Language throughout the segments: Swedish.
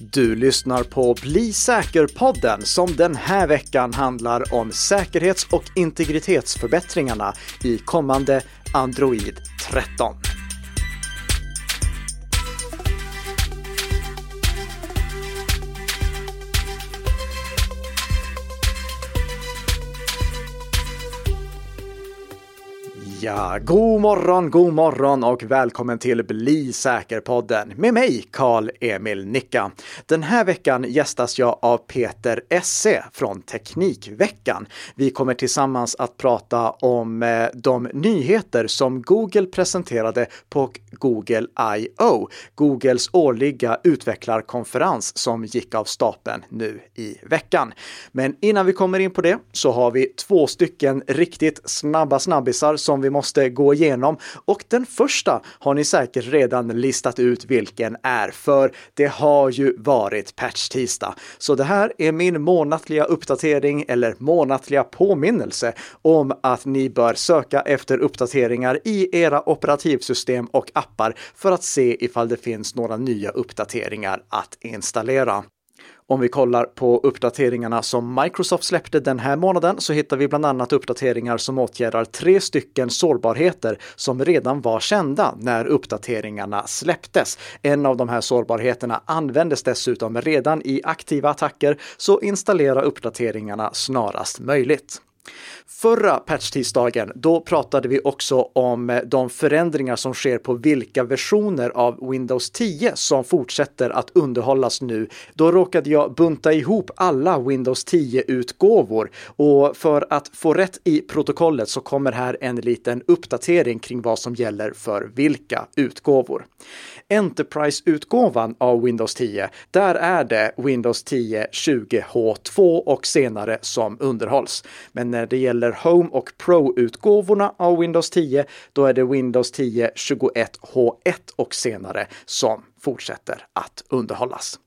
Du lyssnar på Bli säker-podden som den här veckan handlar om säkerhets och integritetsförbättringarna i kommande Android 13. Ja, god morgon, god morgon och välkommen till Bli säker-podden med mig, Karl Emil Nicka. Den här veckan gästas jag av Peter Esse från Teknikveckan. Vi kommer tillsammans att prata om eh, de nyheter som Google presenterade på Google I.O. Googles årliga utvecklarkonferens som gick av stapeln nu i veckan. Men innan vi kommer in på det så har vi två stycken riktigt snabba snabbisar som vi måste gå igenom och den första har ni säkert redan listat ut vilken är, för det har ju varit patch-tisdag. Så det här är min månatliga uppdatering eller månatliga påminnelse om att ni bör söka efter uppdateringar i era operativsystem och appar för att se ifall det finns några nya uppdateringar att installera. Om vi kollar på uppdateringarna som Microsoft släppte den här månaden så hittar vi bland annat uppdateringar som åtgärdar tre stycken sårbarheter som redan var kända när uppdateringarna släpptes. En av de här sårbarheterna användes dessutom redan i aktiva attacker, så installera uppdateringarna snarast möjligt. Förra patchtisdagen, då pratade vi också om eh, de förändringar som sker på vilka versioner av Windows 10 som fortsätter att underhållas nu. Då råkade jag bunta ihop alla Windows 10-utgåvor och för att få rätt i protokollet så kommer här en liten uppdatering kring vad som gäller för vilka utgåvor. Enterprise-utgåvan av Windows 10, där är det Windows 10 20H2 och senare som underhålls. Men när det gäller Home och Pro-utgåvorna av Windows 10, då är det Windows 10 21H1 och senare som fortsätter att underhållas.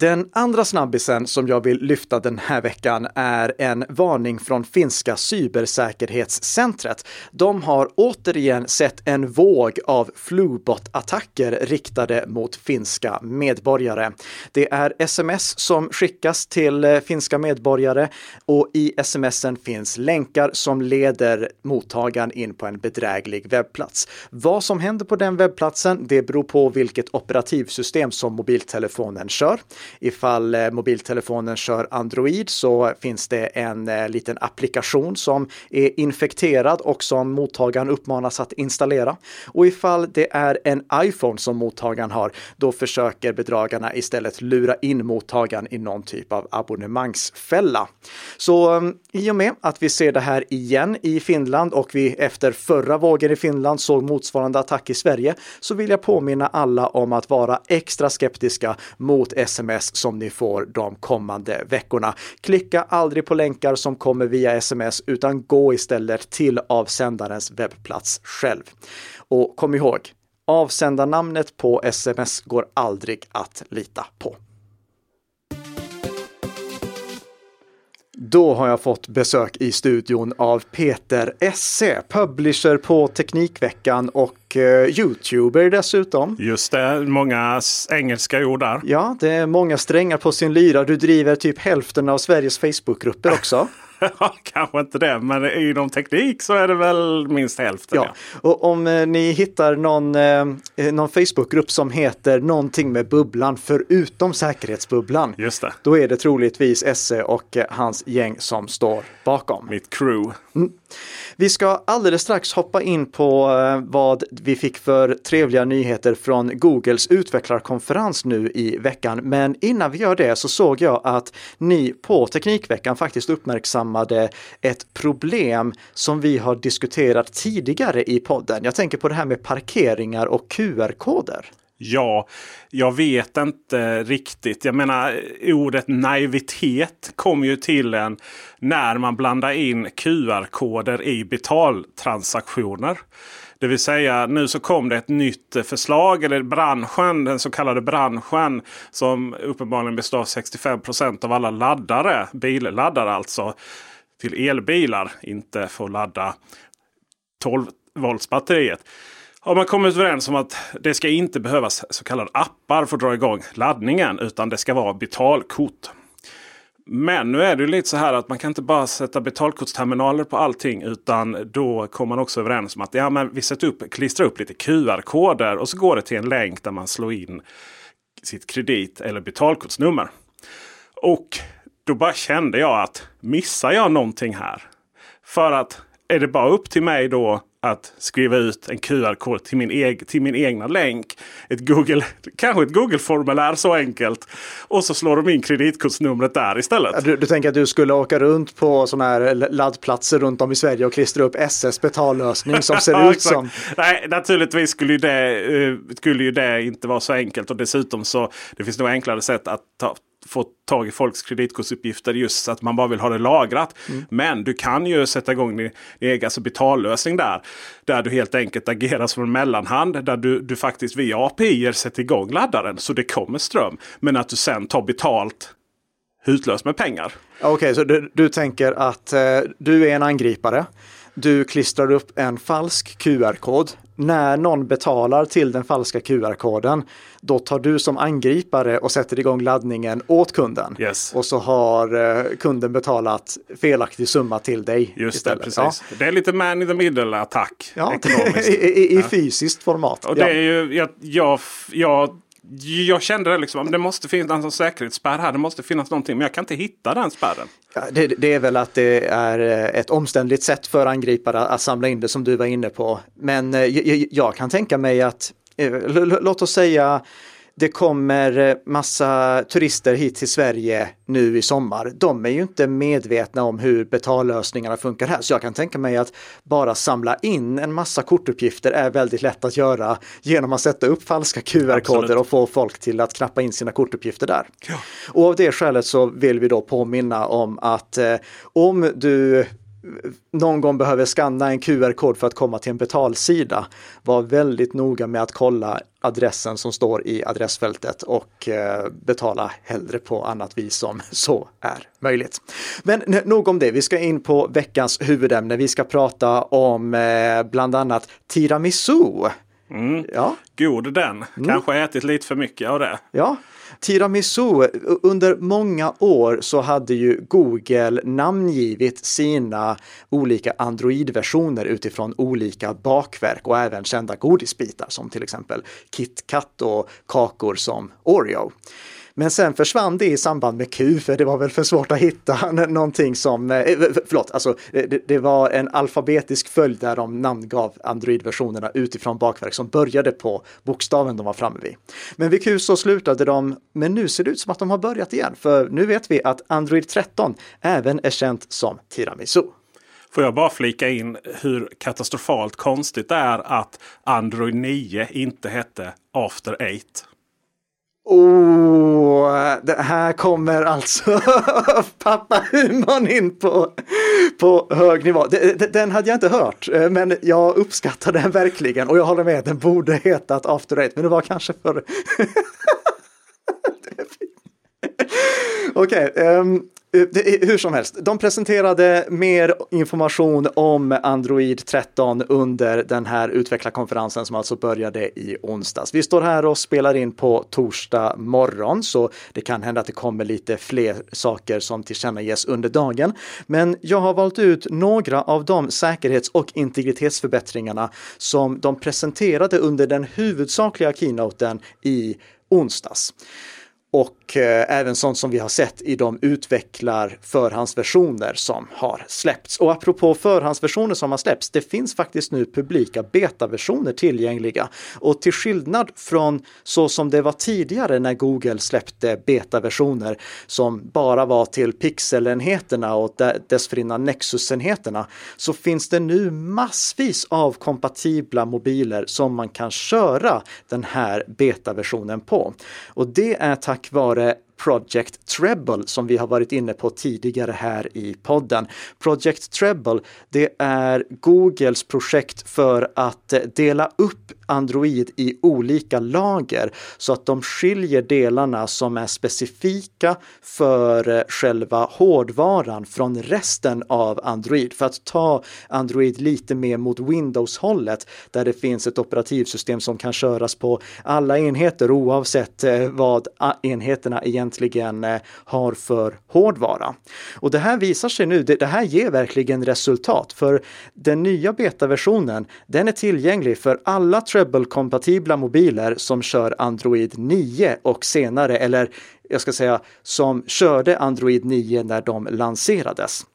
Den andra snabbisen som jag vill lyfta den här veckan är en varning från finska cybersäkerhetscentret. De har återigen sett en våg av Flubot-attacker riktade mot finska medborgare. Det är sms som skickas till eh, finska medborgare och i smsen finns länkar som leder mottagaren in på en bedräglig webbplats. Vad som händer på den webbplatsen, det beror på vilket operativsystem som mobiltelefonen kör. Ifall eh, mobiltelefonen kör Android så finns det en eh, liten applikation som är infekterad och som mottagaren uppmanas att installera. Och ifall det är en iPhone som mottagaren har, då försöker bedragarna istället lura in mottagaren i någon typ av abonnemangsfälla. Så eh, i och med att vi ser det här igen i Finland och vi efter förra vågen i Finland såg motsvarande attack i Sverige så vill jag påminna alla om att vara extra skeptiska mot sms sms som ni får de kommande veckorna. Klicka aldrig på länkar som kommer via sms utan gå istället till avsändarens webbplats själv. Och kom ihåg, avsändarnamnet på sms går aldrig att lita på. Då har jag fått besök i studion av Peter Esse, publisher på Teknikveckan och uh, youtuber dessutom. Just det, många engelska ord där. Ja, det är många strängar på sin lyra. Du driver typ hälften av Sveriges Facebookgrupper också. Kanske inte det, men inom teknik så är det väl minst hälften. Ja. ja. Och om eh, ni hittar någon, eh, någon Facebookgrupp som heter någonting med bubblan förutom säkerhetsbubblan. Just det. Då är det troligtvis Esse och eh, hans gäng som står bakom. Mitt crew. Mm. Vi ska alldeles strax hoppa in på eh, vad vi fick för trevliga nyheter från Googles utvecklarkonferens nu i veckan. Men innan vi gör det så såg jag att ni på Teknikveckan faktiskt uppmärksammade ett problem som vi har diskuterat tidigare i podden. Jag tänker på det här med parkeringar och QR-koder. Ja, jag vet inte riktigt. Jag menar ordet naivitet kom ju till en när man blandar in QR-koder i betaltransaktioner. Det vill säga nu så kom det ett nytt eh, förslag, eller branschen, den så kallade branschen som uppenbarligen består av 65% av alla laddare, billaddare alltså, till elbilar. Inte får ladda 12 volts batteriet har man kommit överens om att det ska inte behövas så kallade appar för att dra igång laddningen. Utan det ska vara betalkort. Men nu är det lite så här att man kan inte bara sätta betalkortsterminaler på allting. Utan då kommer man också överens om att ja, men vi sätter upp, klistrar upp lite QR-koder. Och så går det till en länk där man slår in sitt kredit eller betalkortsnummer. Och då bara kände jag att missar jag någonting här? För att är det bara upp till mig då att skriva ut en QR-kod till min, eg till min egna länk. Ett Google, kanske ett Google-formulär så enkelt. Och så slår de in kreditkortsnumret där istället. Du, du, tänker att du skulle åka runt på sådana här laddplatser runt om i Sverige och klistra upp SS betallösning som ser ut som... Nej, naturligtvis skulle ju, det, uh, skulle ju det inte vara så enkelt. Och dessutom så det finns nog enklare sätt att ta, få tag i folks kreditkortsuppgifter just så att man bara vill ha det lagrat. Mm. Men du kan ju sätta igång din, egen alltså betallösning där. Där du helt enkelt agerar som en mellanhand. Där du, du faktiskt via API sätter igång laddaren så det kommer ström. Men att du sen tar betalt utlöst med pengar. Okej, okay, så du, du, tänker att eh, du är en angripare. Du klistrar upp en falsk QR-kod när någon betalar till den falska QR-koden, då tar du som angripare och sätter igång laddningen åt kunden. Yes. Och så har eh, kunden betalat felaktig summa till dig. Just istället. det, precis. Ja. Det är lite man in the middle-attack. Ja. I, i, i fysiskt format. Och det är ju, jag, jag, jag jag kände det liksom, det måste finnas en säkerhetsspärr här. Det måste finnas någonting, men jag kan inte hitta den spärren. Ja, det, det, är väl att det är eh, ett omständligt sätt för angripare att samla in det som du var inne på. Men eh, jag, jag kan tänka mig att, eh, låt oss säga det kommer eh, massa turister hit till Sverige nu i sommar. De är ju inte medvetna om hur betallösningarna funkar här. Så jag kan tänka mig att bara samla in en massa kortuppgifter är väldigt lätt att göra genom att sätta upp falska QR-koder och få folk till att knappa in sina kortuppgifter där. Ja. Och av det skälet så vill vi då påminna om att eh, om du någon gång behöver skanna en QR-kod för att komma till en betalsida, var väldigt noga med att kolla adressen som står i adressfältet och eh, betala hellre på annat vis som så är möjligt. Men nog om det, vi ska in på veckans huvudämne. Vi ska prata om eh, bland annat tiramisu. Mm. Ja. God den, mm. kanske ätit lite för mycket av det. Ja, Tiramisu, under många år så hade ju Google namngivit sina olika Android-versioner utifrån olika bakverk och även kända godisbitar som till exempel KitKat och kakor som Oreo. Men sen försvann det i samband med Q, för det var väl för svårt att hitta någonting som, eh, eh, förlåt, alltså eh, det, det var en alfabetisk följd där de namngav Android-versionerna utifrån bakverk som började på bokstaven de var framme vid. Men vid Q så slutade de, men nu ser det ut som att de har börjat igen, för nu vet vi att Android 13 även är känt som tiramisu. Får jag bara flika in hur katastrofalt konstigt det är att Android 9 inte hette After 8. Oh, det här kommer alltså pappahumorn in på, på hög nivå. Den hade jag inte hört, eh, men jag uppskattar den verkligen och jag håller med, den borde hetat After Eight, men det var kanske för... Okej, okay, um, Eh, det, hur som helst, de presenterade mer information om Android 13 under den här utvecklarkonferensen som alltså började i onsdags. Vi står här och spelar in på torsdag morgon, så det kan hända att det kommer lite fler saker som tillkännages under dagen. Men jag har valt ut några av de säkerhets och integritetsförbättringarna som de presenterade under den huvudsakliga keynoten i onsdags och eh, även sånt som vi har sett i de utvecklar förhandsversioner som har släppts. Och apropå förhandsversioner som har släppts, det finns faktiskt nu publika betaversioner tillgängliga. Och till skillnad från så som det var tidigare när Google släppte betaversioner som bara var till pixelenheterna och dessförinnan Nexus-enheterna, så finns det nu massvis av kompatibla mobiler som man kan köra den här betaversionen på. Och det är tack tack vare Project Treble som vi har varit inne på tidigare här i podden. Project Treble, det är Googles projekt för att dela upp Android i olika lager så att de skiljer delarna som är specifika för eh, själva hårdvaran från resten av Android för att ta Android lite mer mot Windows-hållet där det finns ett operativsystem som kan köras på alla enheter oavsett eh, vad enheterna egentligen eh, har för hårdvara. Och det här visar sig nu, det här ger verkligen resultat för den nya betaversionen, den är tillgänglig för alla Treble-kompatibla mobiler som kör Android 9 och senare, eller jag ska säga som körde Android 9 när de lanserades.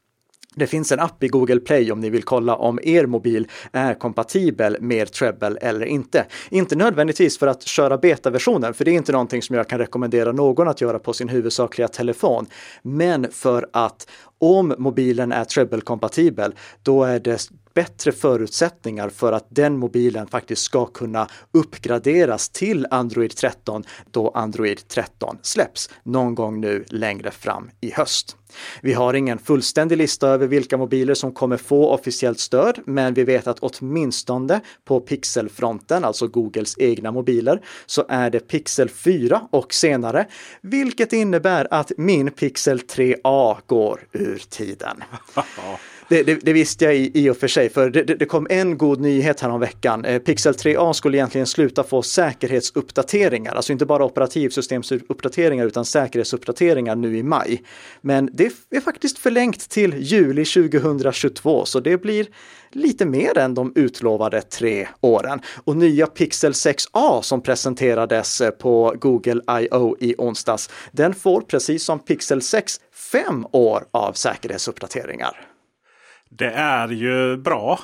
Det finns en app i Google Play om ni vill kolla om er mobil är kompatibel med Treble eller inte. Inte nödvändigtvis för att köra betaversionen, för det är inte någonting som jag kan rekommendera någon att göra på sin huvudsakliga telefon. Men för att om mobilen är Treble-kompatibel, då är det bättre förutsättningar för att den mobilen faktiskt ska kunna uppgraderas till Android 13 då Android 13 släpps någon gång nu längre fram i höst. Vi har ingen fullständig lista över vilka mobiler som kommer få officiellt stöd, men vi vet att åtminstone på pixelfronten, alltså Googles egna mobiler, så är det Pixel 4 och senare, vilket innebär att min Pixel 3A går ur tiden. Det, det, det, visste jag i, i och för sig, för det, det kom en god nyhet här om veckan. Eh, Pixel 3a skulle egentligen sluta få säkerhetsuppdateringar, alltså inte bara operativsystemsuppdateringar utan säkerhetsuppdateringar nu i maj. Men det är faktiskt förlängt till juli 2022, så det blir lite mer än de utlovade tre åren. Och nya Pixel 6a som presenterades eh, på Google I.O. i onsdags, den får precis som Pixel 6 fem år av säkerhetsuppdateringar. Det är ju bra.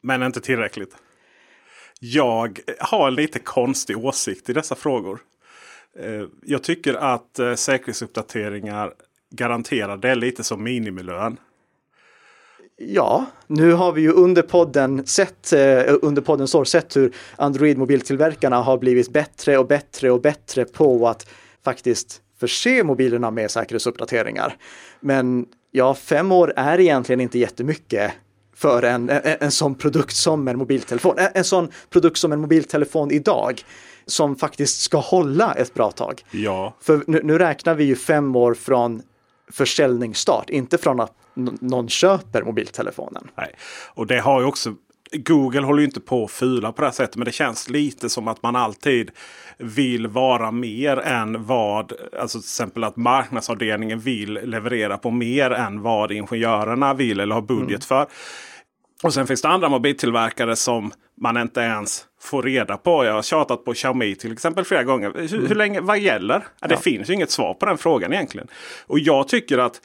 Men inte tillräckligt. Jag har lite konstig åsikt i dessa frågor. Eh, jag tycker att eh, säkerhetsuppdateringar garanterade är lite som minimilön. Ja, nu har vi ju under podden sett, eh, under poddens år sett hur Android-mobiltillverkarna har blivit bättre och bättre och bättre på att faktiskt förse mobilerna med säkerhetsuppdateringar. Men ja, fem år är egentligen inte jättemycket för en, en, en sån produkt som en mobiltelefon. En, en sån produkt som en mobiltelefon idag som faktiskt ska hålla ett bra tag. Ja. För nu, nu räknar vi ju fem år från försäljningsstart, inte från att någon köper mobiltelefonen. Nej, och det har ju också Google håller ju inte på att fula på det här sättet. Men det känns lite som att man alltid vill vara mer än vad, alltså till exempel att marknadsavdelningen vill leverera på mer än vad ingenjörerna vill eller har budget mm. för. Och sen finns det andra mobiltillverkare som man inte ens får reda på. Jag har tjatat på Xiaomi till exempel flera gånger. Hur, mm. hur länge, vad gäller? Ja. Det finns ju inget svar på den frågan egentligen. Och jag tycker att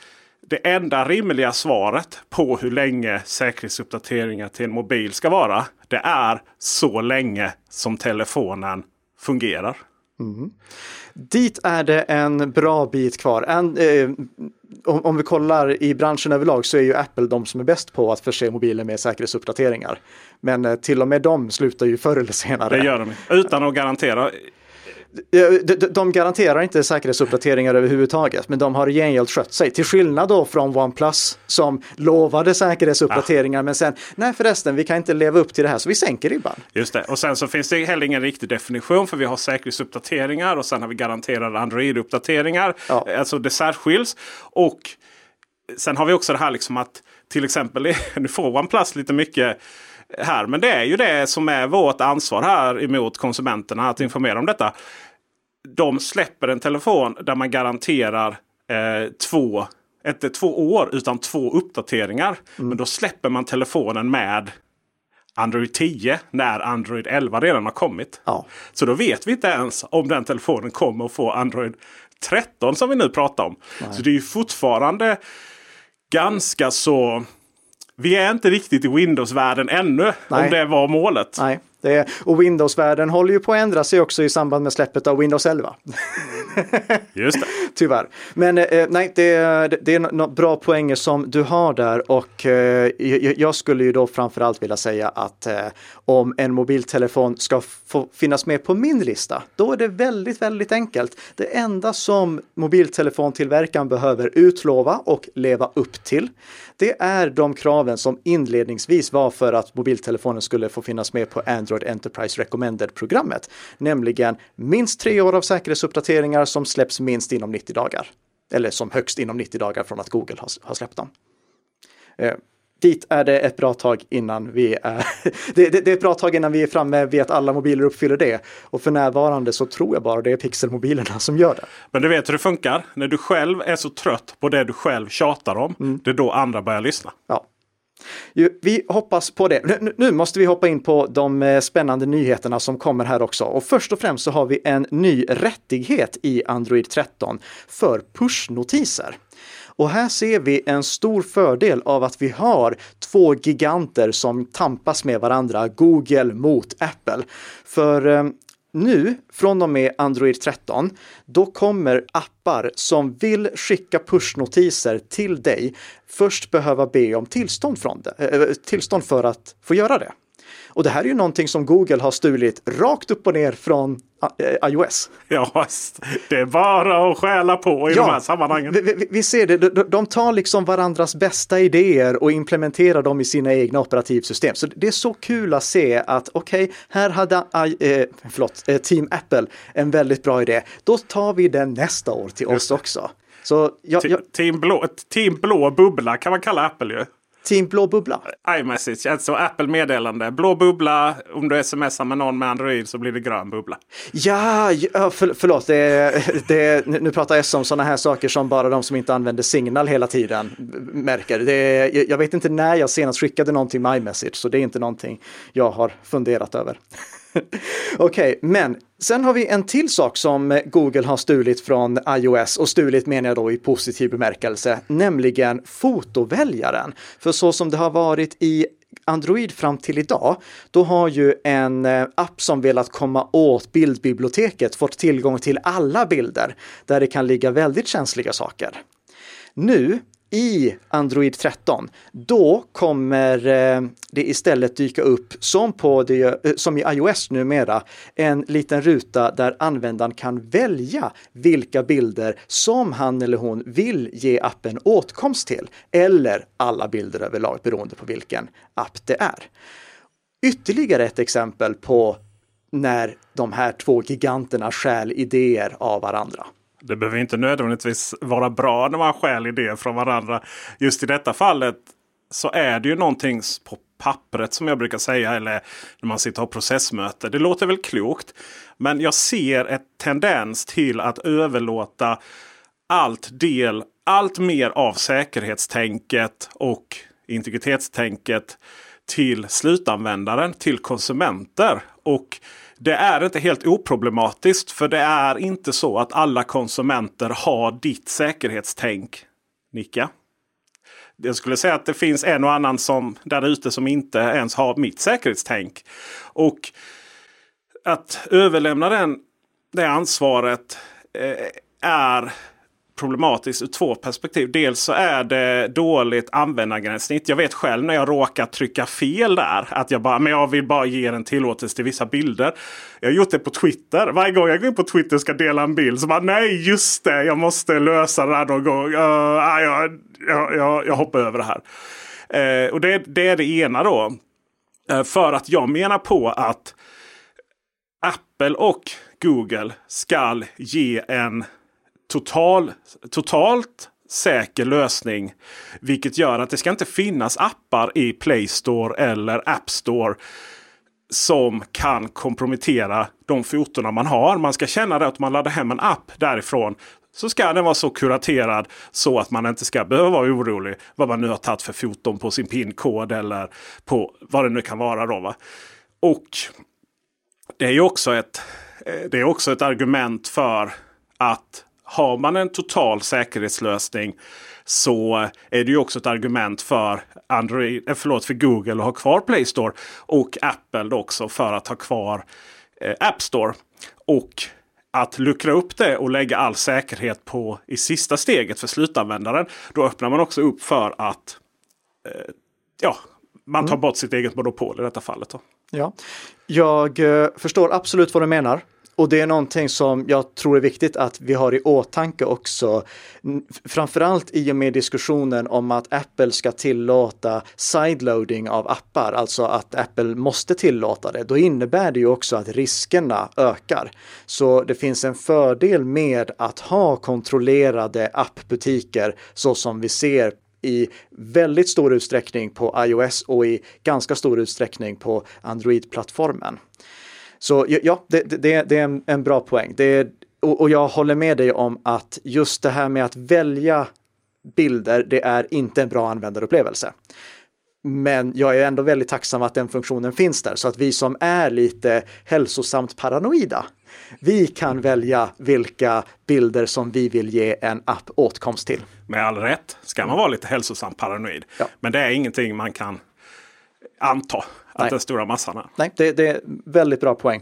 det enda rimliga svaret på hur länge säkerhetsuppdateringar till en mobil ska vara. Det är så länge som telefonen fungerar. Mm. Dit är det en bra bit kvar. En, eh, om, om, vi kollar i branschen överlag så är ju Apple de som är bäst på att förse mobiler med säkerhetsuppdateringar. Men eh, till och med de slutar ju förr eller senare. Det gör de utan att garantera de garanterar inte säkerhetsuppdateringar överhuvudtaget, men de har i gengäld skött sig. Till skillnad då från OnePlus som lovade säkerhetsuppdateringar, ja. men sen nej förresten, vi kan inte leva upp till det här så vi sänker ribban. Just det, och sen så finns det heller ingen riktig definition för vi har säkerhetsuppdateringar och sen har vi garanterade Android-uppdateringar. Ja. Alltså det särskiljs. Och sen har vi också det här liksom att till exempel, nu får OnePlus lite mycket här. Men det är ju det som är vårt ansvar här emot konsumenterna att informera om detta. De släpper en telefon där man garanterar eh, två, inte två år utan två uppdateringar. Mm. Men då släpper man telefonen med Android 10 när Android 11 redan har kommit. Ja. Så då vet vi inte ens om den telefonen kommer att få Android 13 som vi nu pratar om. Nej. Så det är ju fortfarande ganska så vi är inte riktigt i Windows-världen ännu. Nej. Om det var målet. Nej. Det och Windows-världen håller ju på att ändra sig också i samband med släppet av Windows 11. Just det. Tyvärr. Men eh, nej, det, det är några bra poänger som du har där och eh, jag skulle ju då framförallt vilja säga att eh, om en mobiltelefon ska få finnas med på min lista, då är det väldigt, väldigt enkelt. Det enda som mobiltelefontillverkaren behöver utlova och leva upp till, det är de kraven som inledningsvis var för att mobiltelefonen skulle få finnas med på Android Enterprise Recommended-programmet, nämligen minst tre år av säkerhetsuppdateringar som släpps minst inom 90 dagar. Eller som högst inom 90 dagar från att Google har, har släppt dem. Eh, Dit är det ett bra tag innan vi är, det, det, det, är ett bra tag innan vi är framme vid att alla mobiler uppfyller det. Och för närvarande så tror jag bara det är pixelmobilerna som gör det. Men du vet hur det funkar? När du själv är så trött på det du själv tjatar om, mm. det är då andra börjar lyssna. Ja. Vi hoppas på det. Nu måste vi hoppa in på de eh, spännande nyheterna som kommer här också. Och först och främst så har vi en ny rättighet i Android 13 för pushnotiser. Och här ser vi en stor fördel av att vi har två giganter som tampas med varandra, Google mot Apple. För eh, nu, från och med Android 13, då kommer appar som vill skicka pushnotiser till dig först behöva be om tillstånd, från det, eh, eh, tillstånd för att få göra det. Och det här är ju någonting som Google har stulit rakt upp och ner från eh, iOS. Ja, det är bara att stjäla på i ja, de här sammanhangen. Vi, vi, ser det, de tar liksom varandras bästa idéer och implementerar dem i sina egna operativsystem. Så det är så kul att se att okej, okay, här hade äh, förlåt, Team Apple en väldigt bra idé. Då tar vi den nästa år till oss också. Så jag, jag... Team, blå, team blå bubbla kan man kalla Apple ju. Team blå bubbla? iMessage, alltså Apple meddelande. Blå bubbla, om du smsar med någon med Android så blir det grön bubbla. Ja, ja för, förlåt. Det, det, nu pratar jag om sådana här saker som bara de som inte använder Signal hela tiden märker. Det, jag vet inte när jag senast skickade någonting med iMessage, så det är inte någonting jag har funderat över. Okej, okay, men sen har vi en till sak som Google har stulit från iOS och stulit menar jag då i positiv bemärkelse, nämligen fotoväljaren. För så som det har varit i Android fram till idag, då har ju en eh, app som velat komma åt bildbiblioteket fått tillgång till alla bilder där det kan ligga väldigt känsliga saker. Nu i Android 13, då kommer eh, det istället dyka upp som, på det, eh, som i iOS numera, en liten ruta där användaren kan välja vilka bilder som han eller hon vill ge appen åtkomst till, eller alla bilder överlag beroende på vilken app det är. Ytterligare ett exempel på när de här två giganterna stjäl idéer av varandra. Det behöver inte nödvändigtvis vara bra när man stjäl idéer från varandra. Just i detta fallet så är det ju någonting på pappret som jag brukar säga. Eller när man sitter och har processmöte. Det låter väl klokt. Men jag ser en tendens till att överlåta allt del, allt mer av säkerhetstänket och integritetstänket till slutanvändaren, till konsumenter. Och det är inte helt oproblematiskt. För det är inte så att alla konsumenter har ditt säkerhetstänk. Nicka. Jag skulle säga att det finns en och annan som där ute som inte ens har mitt säkerhetstänk. Och att överlämna den, det ansvaret eh, är problematiskt ur två perspektiv. Dels så är det dåligt användargränssnitt. Jag vet själv när jag råkar trycka fel där. Att jag bara, men jag vill bara ge en tillåtelse till vissa bilder. Jag har gjort det på Twitter. Varje gång jag går in på Twitter och ska dela en bild så bara nej just det, jag måste lösa det här någon gång. Uh, ah, jag, jag, jag, jag hoppar över det här. Uh, och det, det, är det ena då. Uh, för att jag menar på att Apple och Google ska ge en total, totalt säker lösning. Vilket gör att det ska inte finnas appar i Play Store eller App Store som kan kompromettera de fotona man har. Man ska känna det att man laddar hem en app därifrån. Så ska den vara så kuraterad så att man inte ska behöva vara orolig vad man nu har tagit för foton på sin pinkod eller på vad det nu kan vara. Då, va? Och det är ju också ett, det är också ett argument för att har man en total säkerhetslösning så är det ju också ett argument för, Android, eh, förlåt, för Google att ha kvar Play Store. Och Apple också för att ha kvar eh, App Store. Och att luckra upp det och lägga all säkerhet på i sista steget för slutanvändaren. Då öppnar man också upp för att eh, ja, man tar mm. bort sitt eget monopol i detta fallet. Då. Ja, jag eh, förstår absolut vad du menar. Och det är någonting som jag tror är viktigt att vi har i åtanke också. Framförallt i och med diskussionen om att Apple ska tillåta sideloading av appar, alltså att Apple måste tillåta det. Då innebär det ju också att riskerna ökar. Så det finns en fördel med att ha kontrollerade appbutiker så som vi ser i väldigt stor utsträckning på iOS och i ganska stor utsträckning på Android-plattformen. Så ja, det, det, det är en, en, bra poäng. Det, och, och jag håller med dig om att just det här med att välja bilder, det är inte en bra användarupplevelse. Men jag är ändå väldigt tacksam att den funktionen finns där så att vi som är lite hälsosamt paranoida, vi kan välja vilka bilder som vi vill ge en app åtkomst till. Med all rätt ska man vara lite hälsosamt paranoid. Ja. Men det är ingenting man kan anta att den stora massan är. Nej, det, det, är väldigt bra poäng.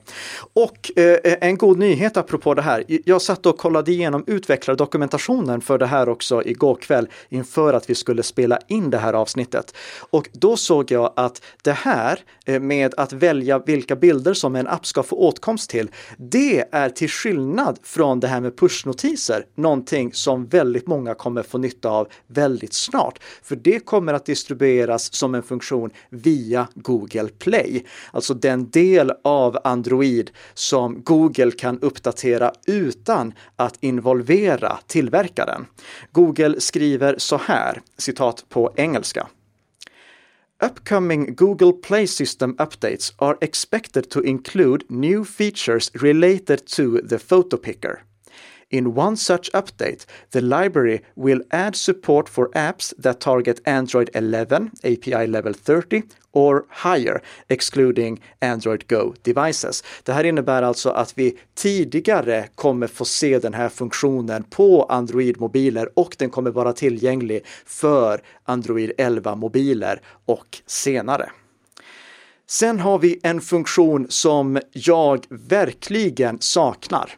Och eh, en god nyhet apropå det här. Jag satt och kollade igenom utvecklardokumentationen för det här också igår kväll inför att vi skulle spela in det här avsnittet. Och då såg jag att det här eh, med att välja vilka bilder som en app ska få åtkomst till, det är till skillnad från det här med pushnotiser, någonting som väldigt många kommer få nytta av väldigt snart. För det kommer att distribueras som en funktion via Google Google Play, alltså den del av Android som Google kan uppdatera utan att involvera tillverkaren. Google skriver så här, citat på engelska. Upcoming Google Play System updates are expected to include new features related to the photo picker. In one such update, the library will add support for apps that target Android 11, API level 30 or higher, excluding Android Go devices. Det här innebär alltså att vi tidigare kommer få se den här funktionen på Android-mobiler och den kommer vara tillgänglig för Android 11-mobiler och senare. Sen har vi en funktion som jag verkligen saknar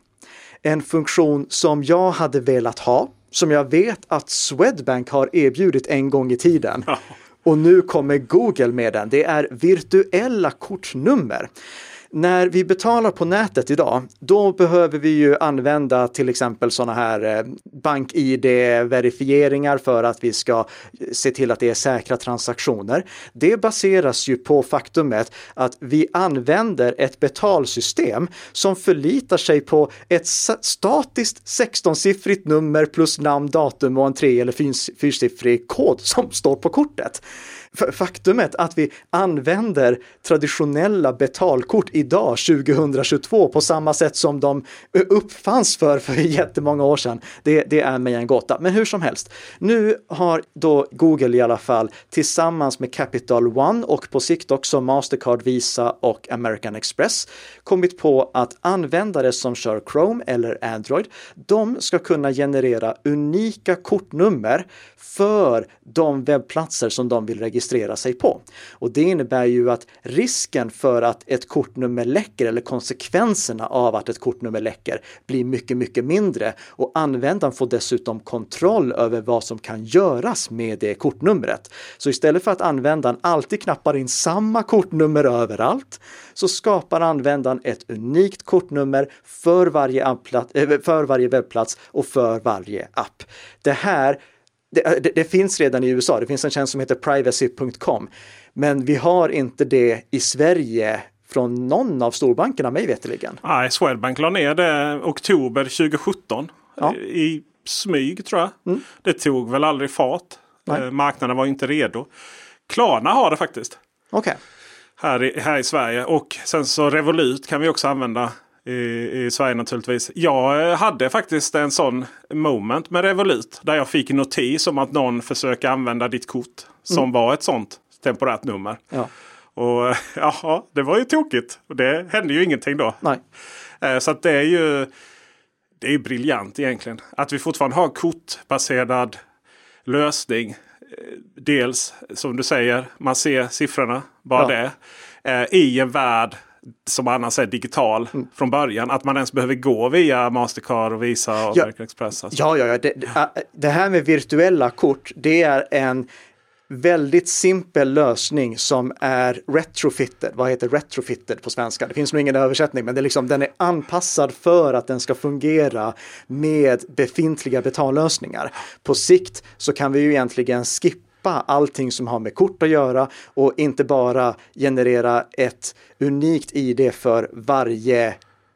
en funktion som jag hade velat ha, som jag vet att Swedbank har erbjudit en gång i tiden. Och nu kommer Google med den. Det är virtuella kortnummer när vi betalar på nätet idag, då behöver vi ju använda till exempel sådana här eh, bank-id-verifieringar för att vi ska eh, se till att det är säkra transaktioner. Det baseras ju på faktumet att vi använder ett betalsystem som förlitar sig på ett statiskt 16-siffrigt nummer plus namn, datum och en tre eller fyrsiffrig kod som står på kortet faktumet att vi använder traditionella betalkort idag 2022 på samma sätt som de uppfanns för för jättemånga år sedan. Det, det är mig en gåta. Men hur som helst, nu har då Google i alla fall tillsammans med Capital One och på sikt också Mastercard, Visa och American Express kommit på att användare som kör Chrome eller Android, de ska kunna generera unika kortnummer för de webbplatser som de vill registrera registrera sig på. Och det innebär ju att risken för att ett kortnummer läcker eller konsekvenserna av att ett kortnummer läcker blir mycket, mycket mindre och användaren får dessutom kontroll över vad som kan göras med det kortnumret. Så istället för att användaren alltid knappar in samma kortnummer överallt så skapar användaren ett unikt kortnummer för varje, eh, för varje webbplats och för varje app. Det här det, det, det, finns redan i USA, det finns en tjänst som heter privacy.com. Men vi har inte det i Sverige från någon av storbankerna mig veterligen. Nej, Swedbank la ner det oktober 2017. Ja. I smyg tror jag. Mm. Det tog väl aldrig fart. Nej. Eh, marknaden var inte redo. Klarna har det faktiskt. Okay. Här, i, här i Sverige. Och sen så Revolut kan vi också använda i, i Sverige naturligtvis. Jag eh, hade faktiskt en sån moment med Revolut. Där jag fick notis om att någon försöker använda ditt kort. Som mm. var ett sånt temporärt nummer. Ja. Och ja, det var ju tokigt. Det hände ju ingenting då. Nej. Eh, så att det är ju det är ju briljant egentligen. Att vi fortfarande har kortbaserad lösning. Eh, dels som du säger, man ser siffrorna, bara ja. det. I en värld som annars är digital mm. från början. Att man ens behöver gå via Mastercard och Visa och ja. American Express. Alltså. Ja, ja, ja. Det, det, här med virtuella kort, det är en väldigt simpel lösning som är retrofitted. Vad heter retrofitted på svenska? Det finns nog ingen översättning, men det är liksom, den är anpassad för att den ska fungera med befintliga betallösningar. På sikt så kan vi ju egentligen skippa allting som har med kort att göra och inte bara generera ett unikt ID för varje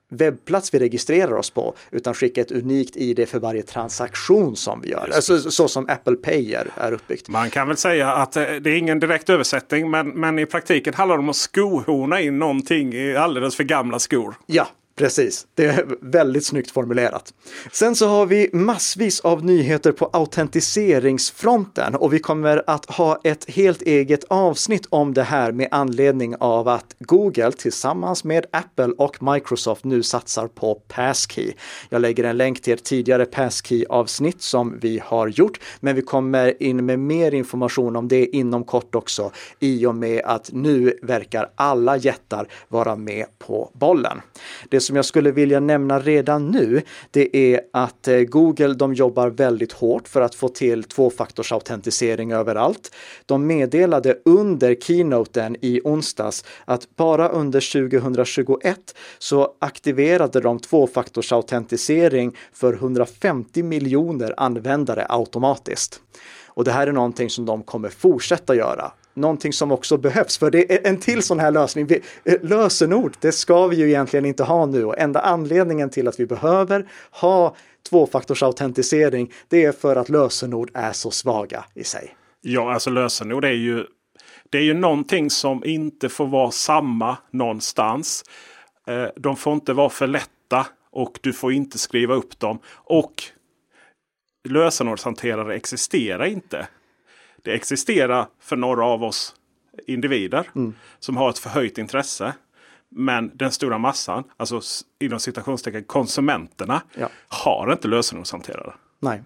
webbplats vi registrerar oss på, utan skicka ett unikt ID för varje transaktion som vi gör. Alltså, så som Apple Pay är, är uppbyggt. Man kan väl säga att eh, det är ingen direkt översättning, men, men i praktiken handlar det om att skohorna in någonting i alldeles för gamla skor. Ja, Precis, det är väldigt snyggt formulerat. Sen så har vi massvis av nyheter på autentiseringsfronten och vi kommer att ha ett helt eget avsnitt om det här med anledning av att Google tillsammans med Apple och Microsoft nu satsar på Passkey. Jag lägger en länk till ett tidigare Passkey avsnitt som vi har gjort, men vi kommer in med mer information om det inom kort också i och med att nu verkar alla jättar vara med på bollen. Det som jag skulle vilja nämna redan nu, det är att eh, Google, de jobbar väldigt hårt för att få till tvåfaktorsautentisering överallt. De meddelade under keynoten i onsdags att bara under 2021 så aktiverade de tvåfaktorsautentisering för 150 miljoner användare automatiskt. Och det här är någonting som de kommer fortsätta göra någonting som också behövs. För det är en till sån här lösning. vi, eh, lösenord, det ska vi ju egentligen inte ha nu och enda anledningen till att vi behöver ha tvåfaktorsautentisering, det är för att lösenord är så svaga i sig. Ja, alltså lösenord är ju det är ju någonting som inte får vara samma någonstans. Eh, de får inte vara för lätta och du får inte skriva upp dem. Och lösenordshanterare existerar inte det existerar för några av oss individer mm. som har ett förhöjt intresse. Men den stora massan, alltså inom citationstecken konsumenterna, ja. har inte lösenordshanterare. Nej.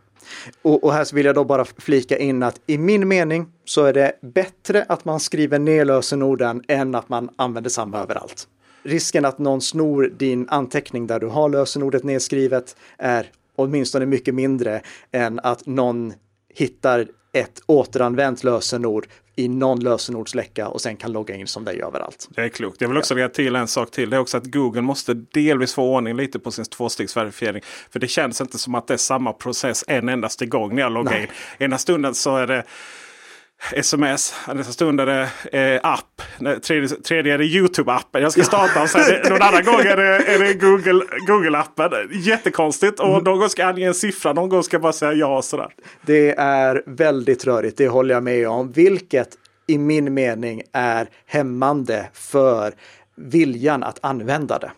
Och, och, här vill jag då bara flika in att i min mening så är det bättre att man skriver ner lösenorden än att man använder samma överallt. Risken att någon snor din anteckning där du har lösenordet nedskrivet är åtminstone mycket mindre än att någon hittar ett återanvänt lösenord i någon lösenordsläcka och sen kan logga in som dig överallt. Det är klokt. Jag vill också lägga till en sak till. Det är också att Google måste delvis få ordning lite på sin tvåstegsverifiering. För det känns inte som att det är samma process en endaste gång när jag loggar Nej. in. Ena stunden så är det sms. Nästa stund är det eh, app. Tredje, tredje är det Youtube-appen. Jag ska starta och sen någon annan gång är det, är det Google, Google-appen. Jättekonstigt. Och mm. någon gång ska jag ange en siffra. Någon gång ska jag bara säga ja sådär. Det är väldigt rörigt. Det håller jag med om. Vilket i min mening är hämmande för viljan att använda det.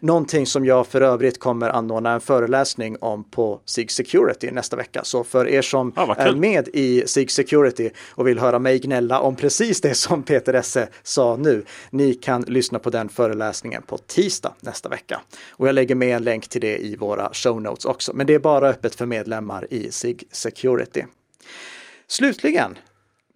Någonting som jag för övrigt kommer anordna en föreläsning om på SIG Security nästa vecka. Så för er som ah, är med i SIG Security och vill höra mig gnälla om precis det som Peter Esse sa nu, ni kan lyssna på den föreläsningen på tisdag nästa vecka. Och jag lägger med en länk till det i våra show notes också, men det är bara öppet för medlemmar i SIG Security. Slutligen,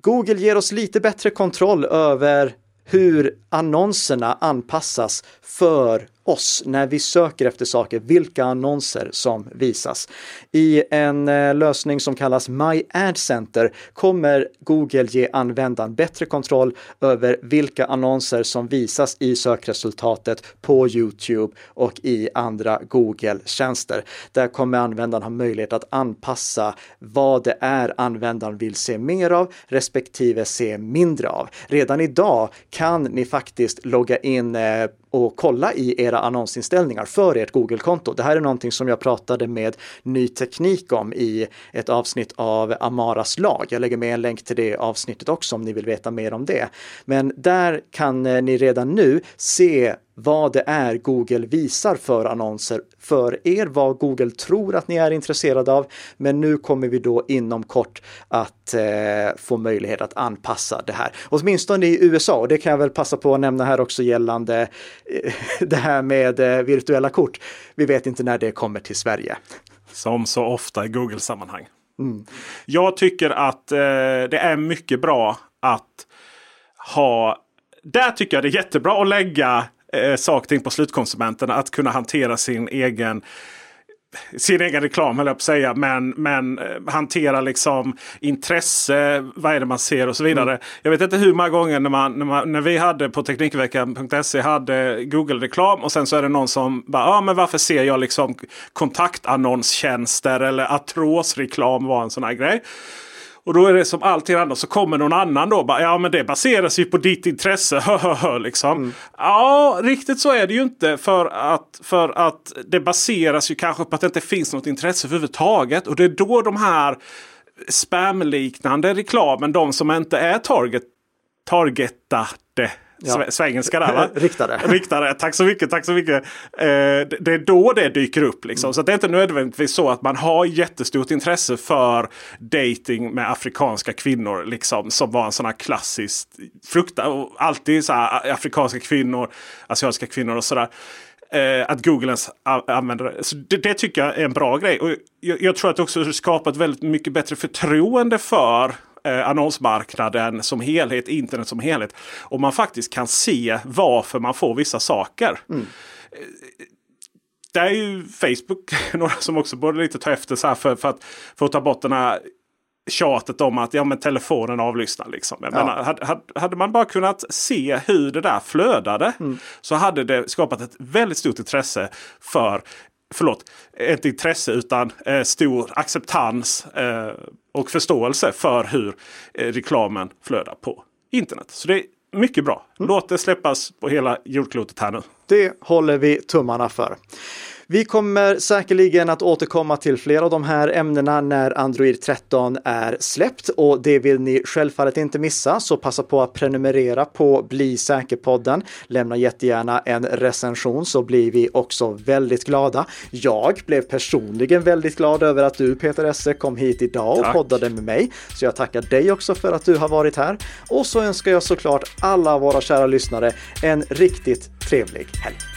Google ger oss lite bättre kontroll över hur annonserna anpassas för oss när vi söker efter saker, vilka annonser som visas. I en eh, lösning som kallas My Ad Center kommer Google ge användaren bättre kontroll över vilka annonser som visas i sökresultatet på Youtube och i andra Google-tjänster. Där kommer användaren ha möjlighet att anpassa vad det är användaren vill se mer av respektive se mindre av. Redan idag kan ni faktiskt logga in eh, och kolla i era annonsinställningar för ert Google-konto. Det här är någonting som jag pratade med Ny Teknik om i ett avsnitt av Amaras lag. Jag lägger med en länk till det avsnittet också om ni vill veta mer om det. Men där kan eh, ni redan nu se vad det är Google visar för annonser för er, vad Google tror att ni är intresserade av. Men nu kommer vi då inom kort att eh, få möjlighet att anpassa det här. Åtminstone i USA, och det kan jag väl passa på att nämna här också gällande eh, det här med eh, virtuella kort. Vi vet inte när det kommer till Sverige. Som så ofta i Google-sammanhang. Mm. Jag tycker att eh, det är mycket bra att ha där tycker jag det är jättebra att lägga eh, saker på slutkonsumenterna. Att kunna hantera sin egen sin egen reklam höll jag på att säga. Men, men eh, hantera liksom intresse, vad är det man ser och så vidare. Mm. Jag vet inte hur många gånger när, man, när, man, när vi hade på Teknikveckan.se hade Google-reklam och sen så är det någon som bara, ja ah, men varför ser jag liksom kontaktannonstjänster eller artrosreklam var en sån här grej. Och då är det som alltid annat så kommer någon annan då. Bara, ja men det baseras ju på ditt intresse. liksom. Mm. Ja riktigt så är det ju inte. För att, för att det baseras ju kanske på att det inte finns något intresse överhuvudtaget. Och det är då de här spamliknande reklamen, de som inte är target, targetade Ja. Svengelska där va? Riktade. Riktade. Tack så mycket. Tack så mycket. Eh, det är då det dyker upp. Liksom. Mm. Så det är inte nödvändigtvis så att man har jättestort intresse för dating med afrikanska kvinnor. Liksom, som var en sån här klassisk frukta. Alltid så här, afrikanska kvinnor, asiatiska kvinnor och sådär. Eh, att Google ens använder det. Så det. det. tycker jag är en bra grej. Och jag, jag tror att det också skapat väldigt mycket bättre förtroende för eh, annonsmarknaden som helhet, internet som helhet. Och man faktiskt kan se varför man får vissa saker. Mm. Eh, det är ju Facebook några som också borde lite ta efter så här för, för, att, för att ta bort den här tjatet om att ja, men telefonen avlyssnar. Liksom. Jag ja. menar, hade, hade, man bara kunnat se hur det där flödade mm. så hade det skapat ett väldigt stort intresse för förlåt, ett intresse utan eh, stor acceptans eh, och förståelse för hur eh, reklamen flödar på internet. Så det är mycket bra. Mm. Låt det släppas på hela jordklotet här nu. Det håller vi tummarna för. Vi kommer säkerligen att återkomma till flera av de här ämnena när Android 13 är släppt och det vill ni självfallet inte missa. Så passa på att prenumerera på Bli säker-podden. Lämna jättegärna en recension så blir vi också väldigt glada. Jag blev personligen väldigt glad över att du Peter Esse kom hit idag och Tack. poddade med mig. Så jag tackar dig också för att du har varit här. Och så önskar jag såklart alla våra kära lyssnare en riktigt trevlig helg.